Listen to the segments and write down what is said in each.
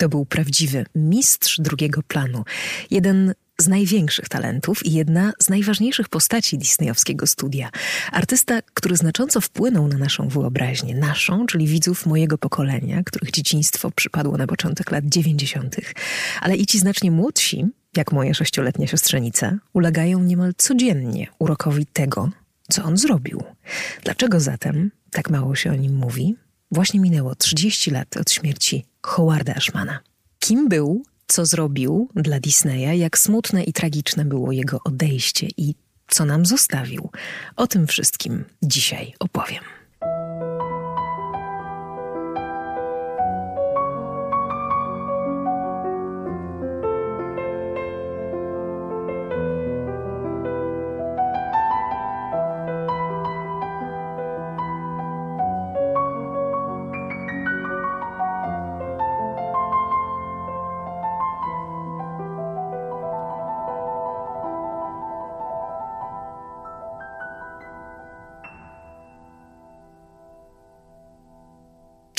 To był prawdziwy mistrz drugiego planu. Jeden z największych talentów i jedna z najważniejszych postaci disneyowskiego studia. Artysta, który znacząco wpłynął na naszą wyobraźnię, naszą, czyli widzów mojego pokolenia, których dzieciństwo przypadło na początek lat 90., ale i ci znacznie młodsi, jak moja sześcioletnia siostrzenica, ulegają niemal codziennie urokowi tego, co on zrobił. Dlaczego zatem tak mało się o nim mówi? Właśnie minęło 30 lat od śmierci Howarda Ashmana. Kim był, co zrobił dla Disneya, jak smutne i tragiczne było jego odejście i co nam zostawił. O tym wszystkim dzisiaj opowiem.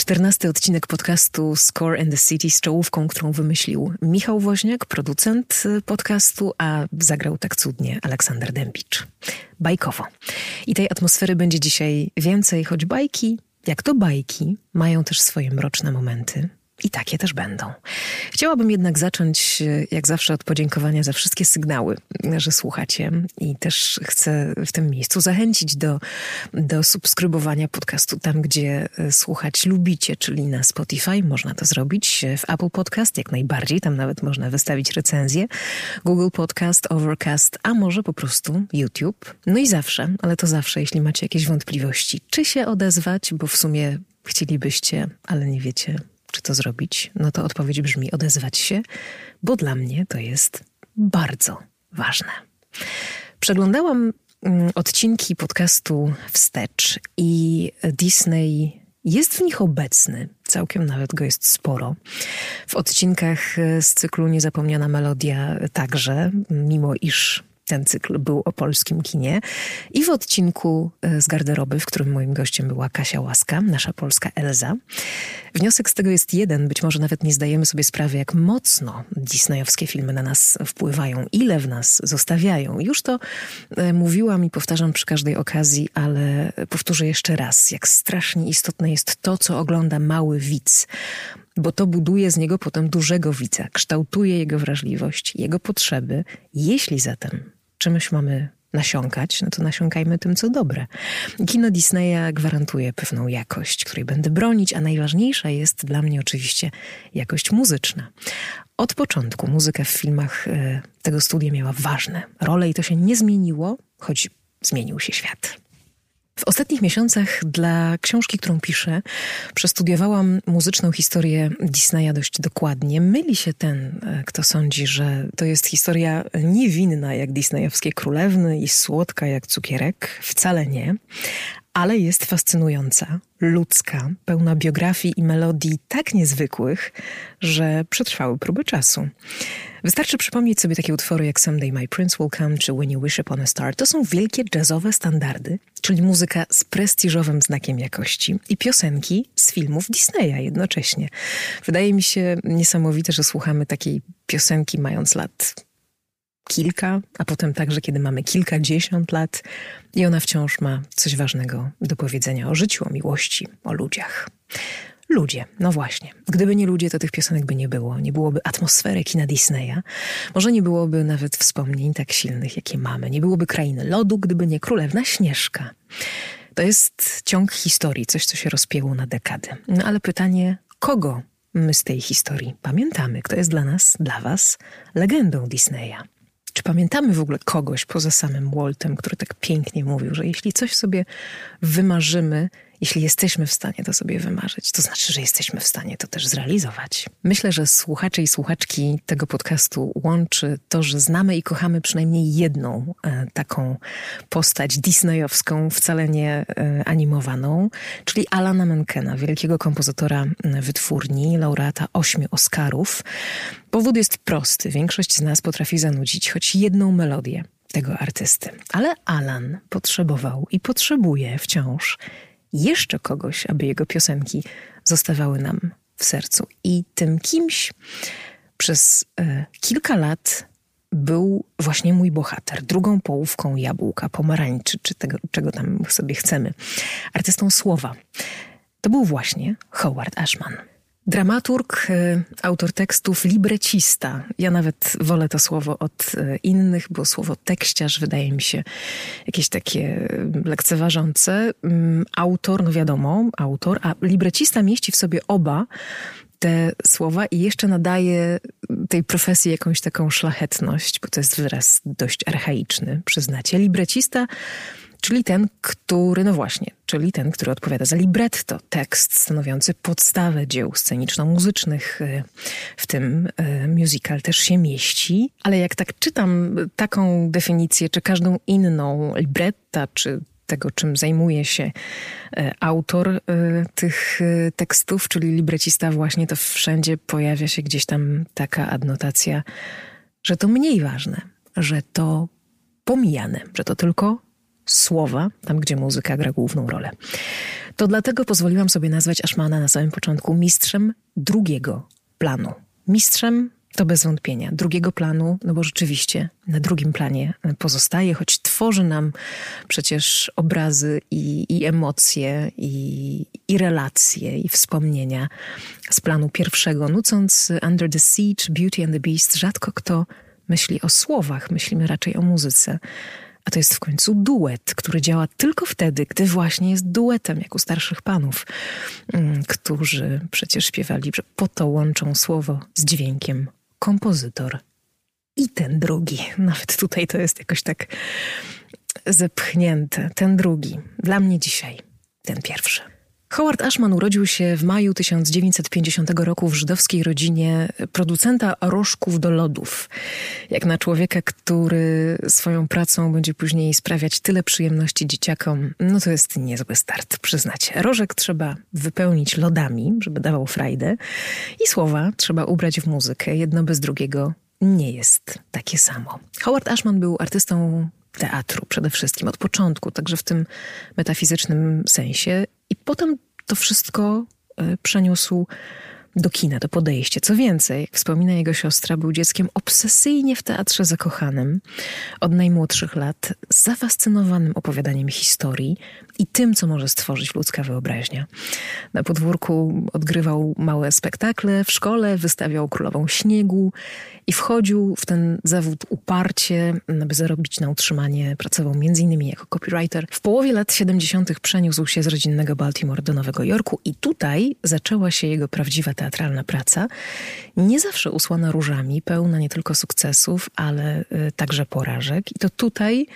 14 odcinek podcastu Score and the City z czołówką, którą wymyślił Michał Woźniak, producent podcastu, a zagrał tak cudnie Aleksander Dębicz. Bajkowo. I tej atmosfery będzie dzisiaj więcej, choć bajki, jak to bajki, mają też swoje mroczne momenty. I takie też będą. Chciałabym jednak zacząć, jak zawsze, od podziękowania za wszystkie sygnały, że słuchacie. I też chcę w tym miejscu zachęcić do, do subskrybowania podcastu tam, gdzie e, słuchać lubicie, czyli na Spotify. Można to zrobić w Apple Podcast, jak najbardziej. Tam nawet można wystawić recenzję. Google Podcast, Overcast, a może po prostu YouTube. No i zawsze, ale to zawsze, jeśli macie jakieś wątpliwości, czy się odezwać, bo w sumie chcielibyście, ale nie wiecie, czy to zrobić, no to odpowiedź brzmi odezwać się, bo dla mnie to jest bardzo ważne. Przeglądałam mm, odcinki podcastu Wstecz i Disney jest w nich obecny, całkiem nawet go jest sporo. W odcinkach z cyklu Niezapomniana Melodia także, mimo iż ten cykl był o polskim kinie. I w odcinku e, z garderoby, w którym moim gościem była Kasia Łaska, nasza polska Elza. Wniosek z tego jest jeden, być może nawet nie zdajemy sobie sprawy, jak mocno disneyowskie filmy na nas wpływają, ile w nas zostawiają. Już to e, mówiłam i powtarzam przy każdej okazji, ale powtórzę jeszcze raz, jak strasznie istotne jest to, co ogląda mały widz bo to buduje z niego potem dużego widza, kształtuje jego wrażliwość, jego potrzeby. Jeśli zatem czymś mamy nasiąkać, no to nasiąkajmy tym, co dobre. Kino Disneya gwarantuje pewną jakość, której będę bronić, a najważniejsza jest dla mnie oczywiście jakość muzyczna. Od początku muzyka w filmach e, tego studia miała ważne role i to się nie zmieniło, choć zmienił się świat. W ostatnich miesiącach dla książki, którą piszę, przestudiowałam muzyczną historię Disneya dość dokładnie. Myli się ten, e, kto sądzi, że to jest historia niewinna jak disneyowskie królewny i słodka jak cukierek. Wcale nie ale jest fascynująca, ludzka, pełna biografii i melodii tak niezwykłych, że przetrwały próby czasu. Wystarczy przypomnieć sobie takie utwory jak Someday My Prince Will Come czy When You Wish Upon a Star. To są wielkie jazzowe standardy, czyli muzyka z prestiżowym znakiem jakości i piosenki z filmów Disneya jednocześnie. Wydaje mi się niesamowite, że słuchamy takiej piosenki mając lat kilka, a potem także, kiedy mamy kilkadziesiąt lat i ona wciąż ma coś ważnego do powiedzenia o życiu, o miłości, o ludziach. Ludzie, no właśnie. Gdyby nie ludzie, to tych piosenek by nie było. Nie byłoby atmosfery kina Disneya. Może nie byłoby nawet wspomnień tak silnych, jakie mamy. Nie byłoby krainy lodu, gdyby nie królewna Śnieżka. To jest ciąg historii, coś, co się rozpięło na dekady. No ale pytanie, kogo my z tej historii pamiętamy? Kto jest dla nas, dla was legendą Disneya? Czy pamiętamy w ogóle kogoś poza samym Waltem, który tak pięknie mówił, że jeśli coś sobie wymarzymy, jeśli jesteśmy w stanie to sobie wymarzyć, to znaczy, że jesteśmy w stanie to też zrealizować. Myślę, że słuchacze i słuchaczki tego podcastu łączy to, że znamy i kochamy przynajmniej jedną e, taką postać disneyowską, wcale nie e, animowaną, czyli Alana Menkena, wielkiego kompozytora wytwórni, laureata ośmiu Oscarów. Powód jest prosty. Większość z nas potrafi zanudzić choć jedną melodię tego artysty. Ale Alan potrzebował i potrzebuje wciąż jeszcze kogoś, aby jego piosenki zostawały nam w sercu. I tym kimś przez e, kilka lat był właśnie mój bohater, drugą połówką jabłka, pomarańczy, czy tego, czego tam sobie chcemy. Artystą słowa. To był właśnie Howard Ashman. Dramaturg, e, autor tekstów, librecista. Ja nawet wolę to słowo od e, innych, bo słowo tekściarz wydaje mi się jakieś takie lekceważące. Mm, autor, no wiadomo, autor, a librecista mieści w sobie oba te słowa i jeszcze nadaje tej profesji jakąś taką szlachetność, bo to jest wyraz dość archaiczny, przyznacie. Librecista czyli ten, który, no właśnie, czyli ten, który odpowiada za libretto, tekst stanowiący podstawę dzieł sceniczno-muzycznych. E, w tym e, musical też się mieści. Ale jak tak czytam taką definicję, czy każdą inną libretta, czy tego, czym zajmuje się autor tych tekstów, czyli librecista właśnie, to wszędzie pojawia się gdzieś tam taka adnotacja, że to mniej ważne, że to pomijane, że to tylko słowa, tam gdzie muzyka gra główną rolę. To dlatego pozwoliłam sobie nazwać Ashmana na samym początku mistrzem drugiego planu. Mistrzem to bez wątpienia. Drugiego planu, no bo rzeczywiście na drugim planie pozostaje, choć tworzy nam przecież obrazy i, i emocje, i, i relacje, i wspomnienia z planu pierwszego. Nucąc Under the Siege, Beauty and the Beast, rzadko kto myśli o słowach, myślimy raczej o muzyce. A to jest w końcu duet, który działa tylko wtedy, gdy właśnie jest duetem, jak u starszych panów, mm, którzy przecież śpiewali, że po to łączą słowo z dźwiękiem kompozytor i ten drugi. Nawet tutaj to jest jakoś tak zepchnięte. Ten drugi. Dla mnie dzisiaj ten pierwszy. Howard Ashman urodził się w maju 1950 roku w żydowskiej rodzinie producenta rożków do lodów. Jak na człowieka, który swoją pracą będzie później sprawiać tyle przyjemności dzieciakom, no to jest niezły start, przyznacie. Rożek trzeba wypełnić lodami, żeby dawał frajdę i słowa trzeba ubrać w muzykę. Jedno bez drugiego nie jest takie samo. Howard Ashman był artystą teatru przede wszystkim, od początku, także w tym metafizycznym sensie. I potem to wszystko e, przeniósł do kina, to podejście. Co więcej, jak wspomina jego siostra, był dzieckiem obsesyjnie w teatrze zakochanym. Od najmłodszych lat zafascynowanym opowiadaniem historii i tym, co może stworzyć ludzka wyobraźnia. Na podwórku odgrywał małe spektakle, w szkole wystawiał królową śniegu i wchodził w ten zawód uparcie, aby zarobić na utrzymanie. Pracował m.in. jako copywriter. W połowie lat 70. przeniósł się z rodzinnego Baltimore do Nowego Jorku i tutaj zaczęła się jego prawdziwa teatralna praca. Nie zawsze usłana różami, pełna nie tylko sukcesów, ale y, także porażek. I to tutaj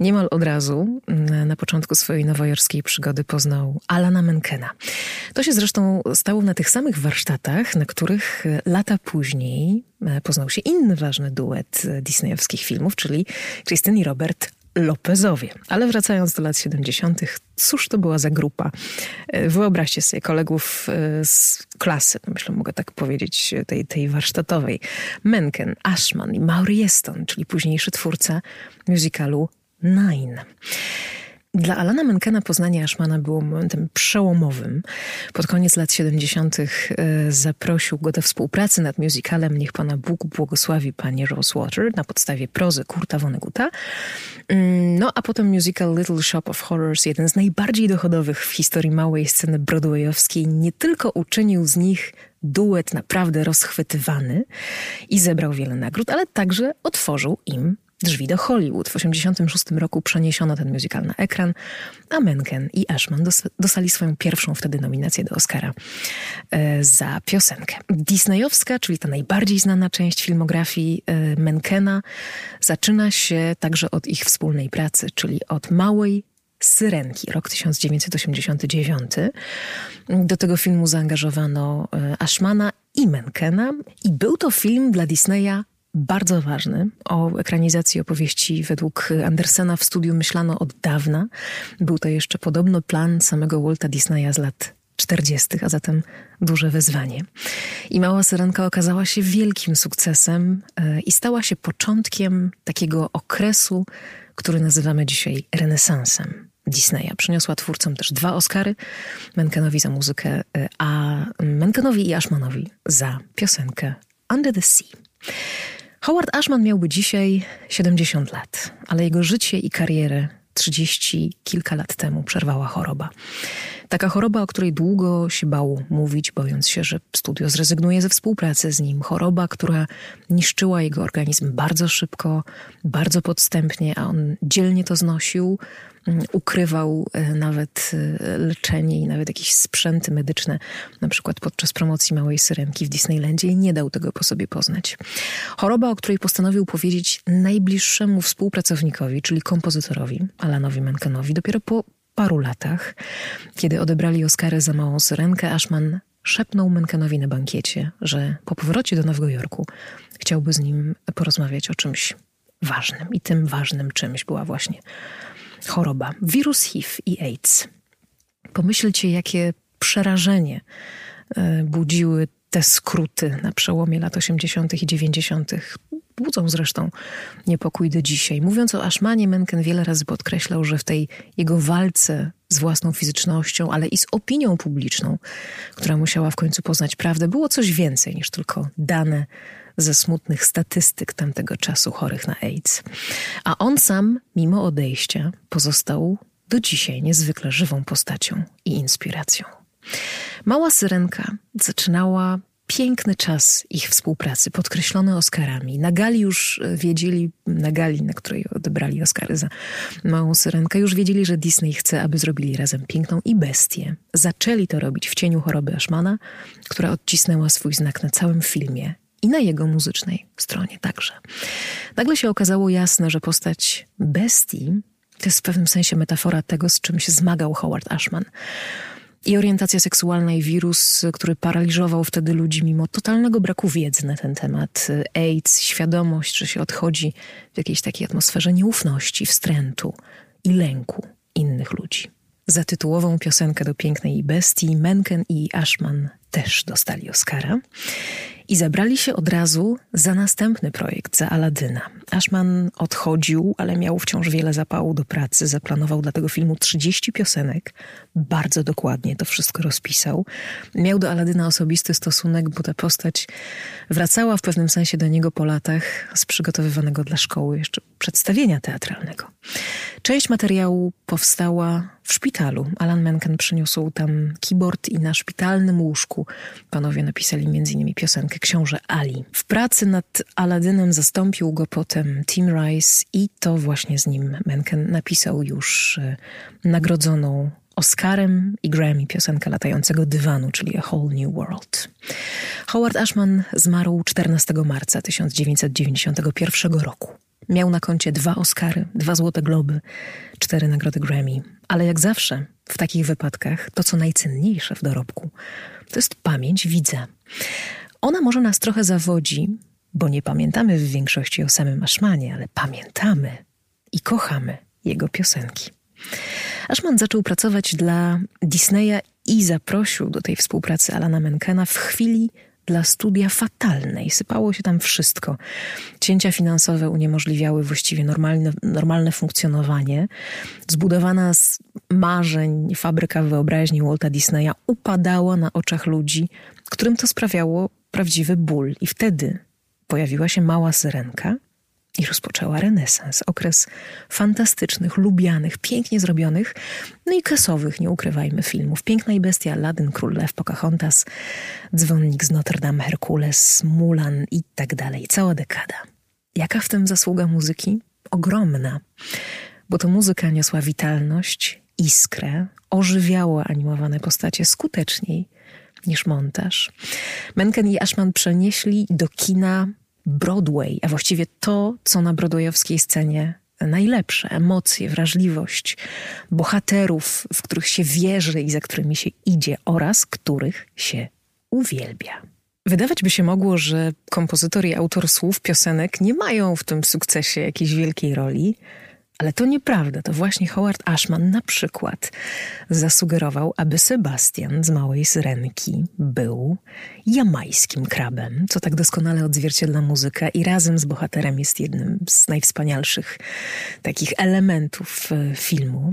Niemal od razu mm, na początku swojej nowojorskiej przygody poznał Alana Menkena. To się zresztą stało na tych samych warsztatach, na których e, lata później e, poznał się inny ważny duet disneyowskich filmów, czyli Krystyn i Robert Lopezowie. Ale wracając do lat 70., cóż to była za grupa? Wyobraźcie sobie kolegów z klasy, myślę, mogę tak powiedzieć, tej, tej warsztatowej. Menken, Ashman i Maury Yeston, czyli późniejszy twórca musicalu Nine. Dla Alana Menkena poznanie Ashmana było momentem przełomowym. Pod koniec lat 70. E, zaprosił go do współpracy nad musicalem Niech Pana Bóg błogosławi Pani Rosewater na podstawie prozy Kurta Vonneguta. Mm, no a potem musical Little Shop of Horrors, jeden z najbardziej dochodowych w historii małej sceny broadwayowskiej, nie tylko uczynił z nich duet naprawdę rozchwytywany i zebrał wiele nagród, ale także otworzył im drzwi do Hollywood. W 1986 roku przeniesiono ten musical na ekran, a Menken i Ashman dostali swoją pierwszą wtedy nominację do Oscara e, za piosenkę. Disneyowska, czyli ta najbardziej znana część filmografii e, Menkena, zaczyna się także od ich wspólnej pracy, czyli od małej Syrenki, rok 1989. Do tego filmu zaangażowano e, Ashmana i Menkena i był to film dla Disneya bardzo ważny. O ekranizacji opowieści według Andersena w studiu myślano od dawna. Był to jeszcze podobno plan samego Walta Disneya z lat 40., a zatem duże wyzwanie. I Mała Syrenka okazała się wielkim sukcesem e, i stała się początkiem takiego okresu, który nazywamy dzisiaj renesansem. Disneya. Przyniosła twórcom też dwa Oscary, Menkenowi za muzykę, y, a Menkenowi i Ashmanowi za piosenkę Under the Sea. Howard Ashman miałby dzisiaj 70 lat, ale jego życie i karierę 30 kilka lat temu przerwała choroba. Taka choroba, o której długo się bał mówić, bojąc się, że studio zrezygnuje ze współpracy z nim. Choroba, która niszczyła jego organizm bardzo szybko, bardzo podstępnie, a on dzielnie to znosił, mm, ukrywał e, nawet e, leczenie i nawet jakieś sprzęty medyczne, na przykład podczas promocji Małej Syrenki w Disneylandzie i nie dał tego po sobie poznać. Choroba, o której postanowił powiedzieć najbliższemu współpracownikowi, czyli kompozytorowi Alanowi Menkenowi, dopiero po paru latach, kiedy odebrali Oscary za Małą Syrenkę, Ashman szepnął Menkenowi na bankiecie, że po powrocie do Nowego Jorku chciałby z nim porozmawiać o czymś ważnym. I tym ważnym czymś była właśnie choroba. Wirus HIV i AIDS. Pomyślcie, jakie przerażenie e, budziły te skróty na przełomie lat 80. i 90 budzą zresztą niepokój do dzisiaj. Mówiąc o Ashmanie, Menken wiele razy podkreślał, że w tej jego walce z własną fizycznością, ale i z opinią publiczną, która musiała w końcu poznać prawdę, było coś więcej niż tylko dane ze smutnych statystyk tamtego czasu chorych na AIDS. A on sam, mimo odejścia, pozostał do dzisiaj niezwykle żywą postacią i inspiracją. Mała syrenka zaczynała piękny czas ich współpracy, podkreślony Oscarami. Na gali już wiedzieli, na gali, na której odebrali Oscary za Małą Syrenkę, już wiedzieli, że Disney chce, aby zrobili razem Piękną i Bestię. Zaczęli to robić w cieniu choroby Ashmana, która odcisnęła swój znak na całym filmie i na jego muzycznej stronie także. Nagle się okazało jasne, że postać Bestii to jest w pewnym sensie metafora tego, z czym się zmagał Howard Ashman i orientacja seksualna i wirus, który paraliżował wtedy ludzi mimo totalnego braku wiedzy na ten temat. AIDS, świadomość, że się odchodzi w jakiejś takiej atmosferze nieufności, wstrętu i lęku innych ludzi. Za tytułową piosenkę do Pięknej Bestii Menken i Ashman też dostali Oscara i zabrali się od razu za następny projekt, za Aladyna. Ashman odchodził, ale miał wciąż wiele zapału do pracy. Zaplanował dla tego filmu 30 piosenek. Bardzo dokładnie to wszystko rozpisał. Miał do Aladyna osobisty stosunek, bo ta postać wracała w pewnym sensie do niego po latach z przygotowywanego dla szkoły jeszcze przedstawienia teatralnego. Część materiału powstała w szpitalu. Alan Menken przyniósł tam keyboard i na szpitalnym łóżku panowie napisali m.in. piosenkę Książę Ali. W pracy nad Aladynem zastąpił go potem Tim Rice i to właśnie z nim Menken napisał już e, nagrodzoną Oscarem i Grammy piosenkę latającego dywanu, czyli A Whole New World. Howard Ashman zmarł 14 marca 1991 roku. Miał na koncie dwa Oscary, dwa Złote Globy, cztery nagrody Grammy. Ale jak zawsze w takich wypadkach to, co najcenniejsze w dorobku, to jest pamięć widza. Ona może nas trochę zawodzi, bo nie pamiętamy w większości o samym Ashmanie, ale pamiętamy i kochamy jego piosenki. Ashman zaczął pracować dla Disneya i zaprosił do tej współpracy Alana Menkena w chwili dla studia fatalnej. Sypało się tam wszystko. Cięcia finansowe uniemożliwiały właściwie normalne, normalne funkcjonowanie. Zbudowana z marzeń fabryka wyobraźni Walta Disneya upadała na oczach ludzi, którym to sprawiało prawdziwy ból. I wtedy pojawiła się mała syrenka, i rozpoczęła renesans, okres fantastycznych, lubianych, pięknie zrobionych, no i kasowych, nie ukrywajmy, filmów. Piękna i bestia, Aladdin, Król Lew, Pocahontas, Dzwonnik z Notre Dame, Herkules, Mulan i tak dalej. Cała dekada. Jaka w tym zasługa muzyki? Ogromna, bo to muzyka niosła witalność, iskrę, ożywiała animowane postacie skuteczniej niż montaż. Menken i Ashman przenieśli do kina Broadway, a właściwie to, co na broadwayowskiej scenie najlepsze emocje, wrażliwość, bohaterów, w których się wierzy i za którymi się idzie, oraz których się uwielbia. Wydawać by się mogło, że kompozytor i autor słów piosenek nie mają w tym sukcesie jakiejś wielkiej roli, Ale to nieprawda. To właśnie Howard Ashman na przykład zasugerował, aby Sebastian z Małej Syrenki był jamańskim krabem, co tak doskonale odzwierciedla muzykę i razem z bohaterem jest jednym z najwspanialszych takich elementów e, filmu.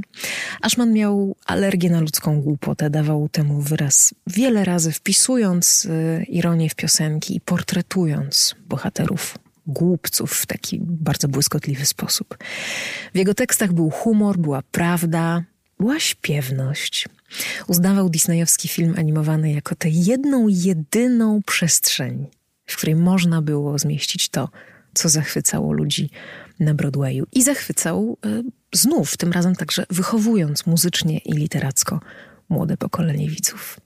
Ashman miał alergię na ludzką głupotę, dawał temu wyraz wiele razy, wpisując e, ironię w piosenki i portretując bohaterów głupców w taki bardzo błyskotliwy sposób. W jego tekstach był humor, była prawda, była śpiewność. Uznawał disneyowski film animowany jako tę jedną, jedyną przestrzeń, w której można było zmieścić to, co zachwycało ludzi na Broadwayu. I zachwycał y, znów, tym razem także wychowując muzycznie i literacko młode pokolenie widzów.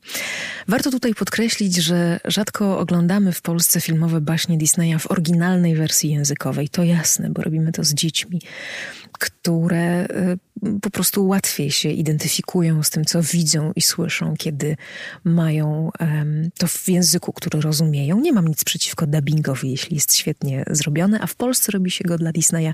Warto tutaj podkreślić, że rzadko oglądamy w Polsce filmowe baśnie Disneya w oryginalnej wersji językowej. To jasne, bo robimy to z dziećmi które y, po prostu łatwiej się identyfikują z tym, co widzą i słyszą, kiedy mają to w języku, który rozumieją. Nie mam nic przeciwko dubbingowi, jeśli jest świetnie zrobione, a w Polsce robi się go dla Disneya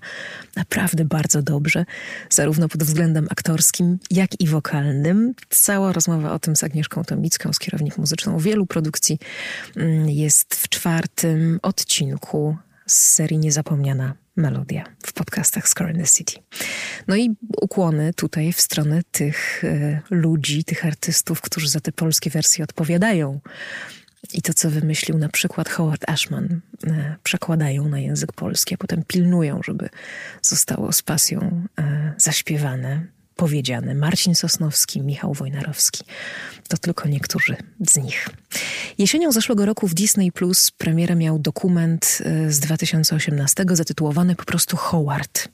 naprawdę bardzo dobrze, zarówno pod względem aktorskim, jak i wokalnym. Cała rozmowa o tym z Agnieszką Tomicką, z kierownik muzyczną wielu produkcji, mm, jest w czwartym odcinku z serii Niezapomniana melodia w podcastach Score in the City. No i ukłony tutaj w stronę tych e, ludzi, tych artystów, którzy za te polskie wersje odpowiadają. I to, co wymyślił na przykład Howard Ashman, e, przekładają na język polski, a potem pilnują, żeby zostało z pasją e, zaśpiewane powiedziane. Marcin Sosnowski, Michał Wojnarowski. To tylko niektórzy z nich. Jesienią zeszłego roku w Disney Plus premierę miał dokument e, z 2018 zatytułowany po prostu Howard.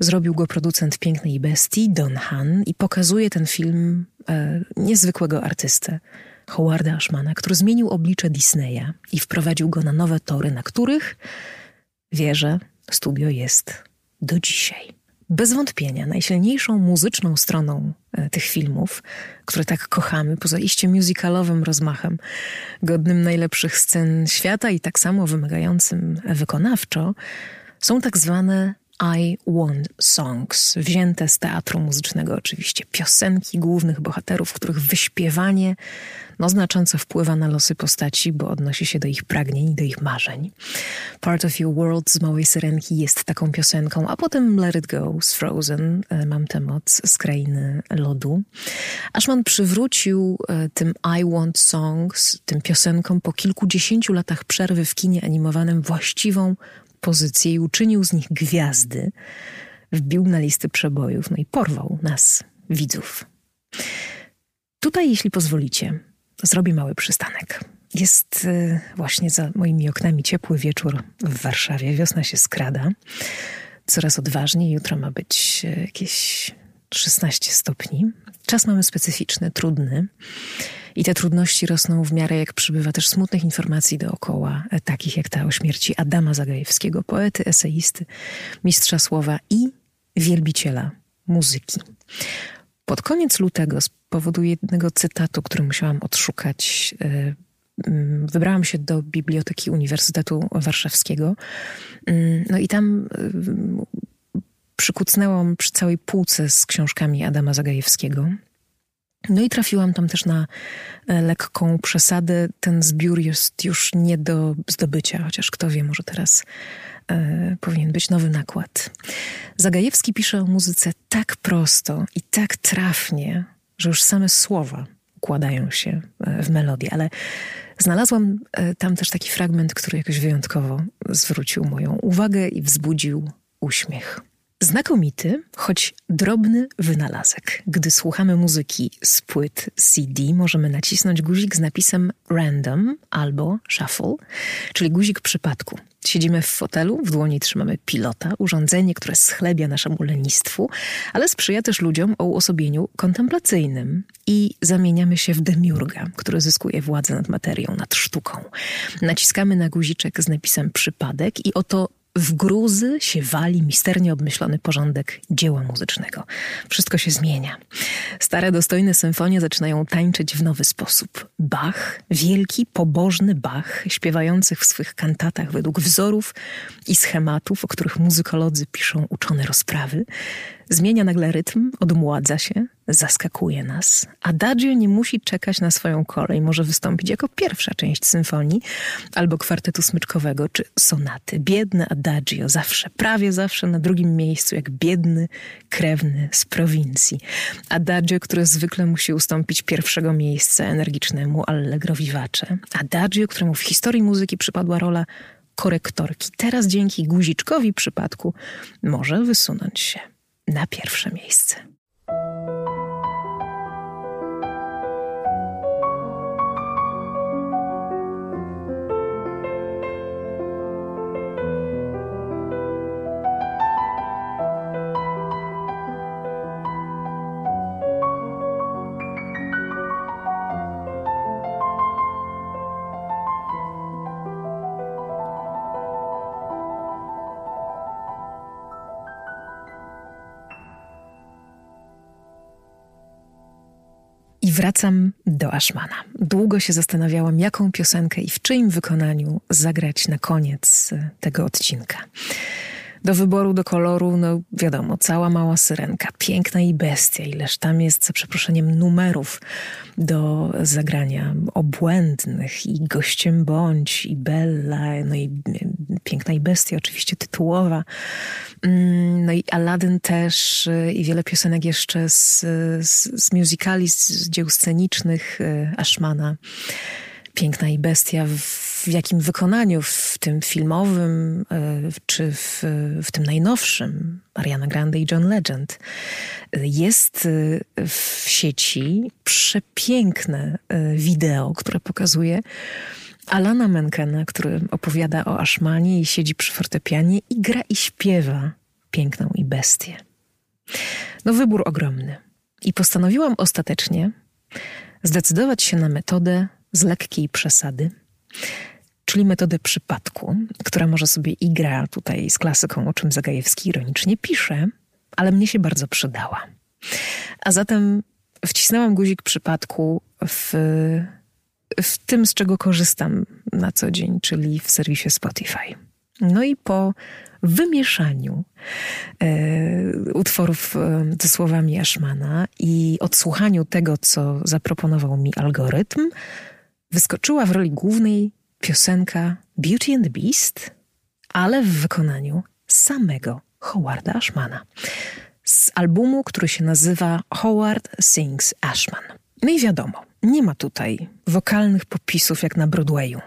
Zrobił go producent Pięknej Bestii, Don Han i pokazuje ten film e, niezwykłego artystę. Howarda Ashmana, który zmienił oblicze Disneya i wprowadził go na nowe tory, na których, wierzę, studio jest do dzisiaj. Bez wątpienia najsilniejszą muzyczną stroną e, tych filmów, które tak kochamy, poza iście musicalowym rozmachem, godnym najlepszych scen świata i tak samo wymagającym wykonawczo, są tak zwane I Want Songs, wzięte z teatru muzycznego oczywiście, piosenki głównych bohaterów, których wyśpiewanie no, znacząco wpływa na losy postaci, bo odnosi się do ich pragnień i do ich marzeń. Part of Your World z Małej Syrenki jest taką piosenką, a potem Let It Go z Frozen, e, Mam tę moc z Krainy Lodu. Ashman przywrócił e, tym I Want Songs, tym piosenkom po kilkudziesięciu latach przerwy w kinie animowanym właściwą pozycję i uczynił z nich gwiazdy. Wbił na listy przebojów, no i porwał nas, widzów. Tutaj, jeśli pozwolicie, zrobię mały przystanek. Jest y, właśnie za moimi oknami ciepły wieczór w Warszawie. Wiosna się skrada. Coraz odważniej. Jutro ma być y, jakieś 16 stopni. Czas mamy specyficzny, trudny. I te trudności rosną w miarę jak przybywa też smutnych informacji dookoła, e, takich jak ta o śmierci Adama Zagajewskiego, poety, eseisty, mistrza słowa i wielbiciela muzyki. Pod koniec lutego z powodu jednego cytatu, który musiałam odszukać, e, mm, wybrałam się do Biblioteki Uniwersytetu Warszawskiego. Mm, no i tam e, przykucnęłam przy całej półce z książkami Adama Zagajewskiego. No i trafiłam tam też na e, lekką przesadę. Ten zbiór jest już nie do zdobycia, chociaż kto wie, może teraz e, powinien być nowy nakład. Zagajewski pisze o muzyce tak prosto i tak trafnie, że już same słowa układają się e, w melodię, ale znalazłam e, tam też taki fragment, który jakoś wyjątkowo zwrócił moją uwagę i wzbudził uśmiech. Znakomity, choć drobny wynalazek. Gdy słuchamy muzyki z płyt CD, możemy nacisnąć guzik z napisem random albo shuffle, czyli guzik przypadku. Siedzimy w fotelu, w dłoni trzymamy pilota, urządzenie, które schlebia naszemu lenistwu, ale sprzyja też ludziom o uosobieniu kontemplacyjnym i zamieniamy się w demiurga, który zyskuje władzę nad materią, nad sztuką. Naciskamy na guziczek z napisem przypadek i oto w gruzy się wali misternie obmyślony porządek dzieła muzycznego. Wszystko się zmienia. Stare, dostojne symfonie zaczynają tańczyć w nowy sposób. Bach, wielki, pobożny Bach, śpiewający w swych kantatach według wzorów i schematów, o których muzykolodzy piszą uczone rozprawy, zmienia nagle rytm, odmładza się, zaskakuje nas. Adagio nie musi czekać na swoją kolej, może wystąpić jako pierwsza część symfonii albo kwartetu smyczkowego czy sonaty. Biedne adagio zawsze, prawie zawsze na drugim miejscu, jak biedny krewny z prowincji. Adagio, które zwykle musi ustąpić pierwszego miejsca energicznemu allegro vivace. Adagio, któremu w historii muzyki przypadła rola korektorki. Teraz dzięki guziczkowi przypadku może wysunąć się na pierwsze miejsce. Wracam do Ashmana. Długo się zastanawiałam, jaką piosenkę i w czyim wykonaniu zagrać na koniec tego odcinka. Do wyboru, do koloru, no wiadomo, cała mała syrenka, piękna i bestia, ileż tam jest, za przeproszeniem, numerów do zagrania, obłędnych i gościem bądź, i Bella, no i piękna i bestia, oczywiście tytułowa. Mm, no i Aladdin też y, i wiele piosenek jeszcze z, z, z musicali, z dzieł scenicznych y, Ashmana. Piękna i bestia w jakim wykonaniu, w tym filmowym, y, czy w, w tym najnowszym, Ariana Grande i John Legend. Jest w sieci przepiękne wideo, które pokazuje Alana Menkena, który opowiada o Ashmanie i siedzi przy fortepianie i gra i śpiewa piękną i bestię. No wybór ogromny. I postanowiłam ostatecznie zdecydować się na metodę z lekkiej przesady, czyli metodę przypadku, która może sobie i gra tutaj z klasyką, o czym Zagajewski ironicznie pisze, ale mnie się bardzo przydała. A zatem wcisnęłam guzik przypadku w w tym, z czego korzystam na co dzień, czyli w serwisie Spotify. No i po wymieszaniu e, utworów e, ze słowami Ashmana i odsłuchaniu tego, co zaproponował mi algorytm, wyskoczyła w roli głównej piosenka Beauty and the Beast, ale w wykonaniu samego Howarda Ashmana z albumu, który się nazywa Howard Sings Ashman. No i wiadomo, nie ma tutaj wokalnych popisów jak na Broadwayu.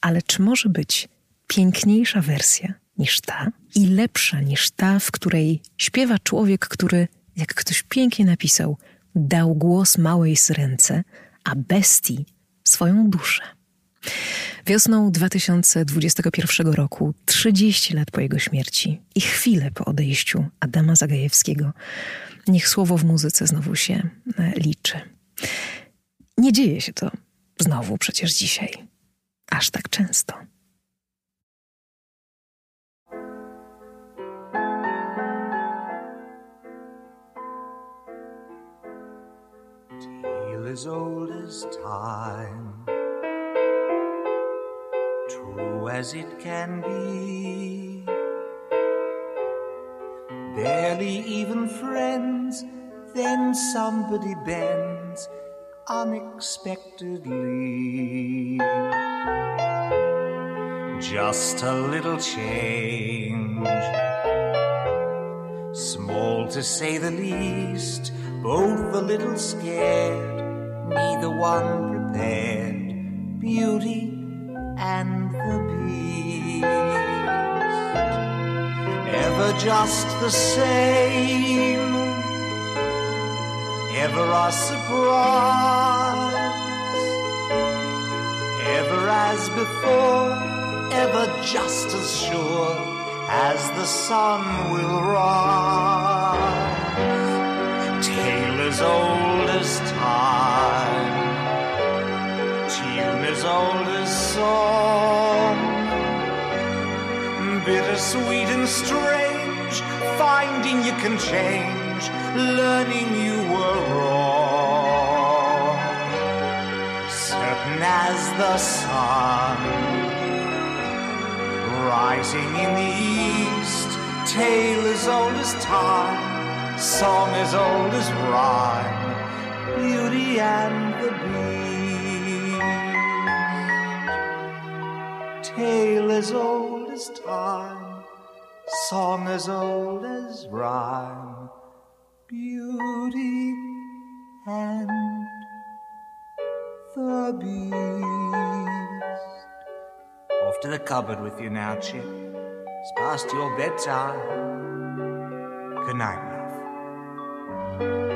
Ale czy może być piękniejsza wersja niż ta i lepsza niż ta, w której śpiewa człowiek, który, jak ktoś pięknie napisał, dał głos małej syrence, a bestii swoją duszę. Wiosną 2021 roku, 30 lat po jego śmierci i chwilę po odejściu Adama Zagajewskiego, niech słowo w muzyce znowu się e, liczy. Nie dzieje się to znowu przecież dzisiaj. Aż tak często. As old as time, true as it can be. Barely even friends, then somebody bends unexpectedly. Just a little change, small to say the least, both a little scared, neither one prepared. Beauty and the beast, ever just the same ever a surprise. Ever as before, ever just as sure as the sun will rise. Tale as old as time, tune as old as song. bittersweet and strange, finding you can change, learning you were wrong. Certain as the sun, rising in the east, tale as old as time, song as old as rhyme, beauty and the beast. Tale as old as time, song as old as rhyme, beauty and the beast. Off to the cupboard with you now, Chip. It's past your bedtime. Good night, thank you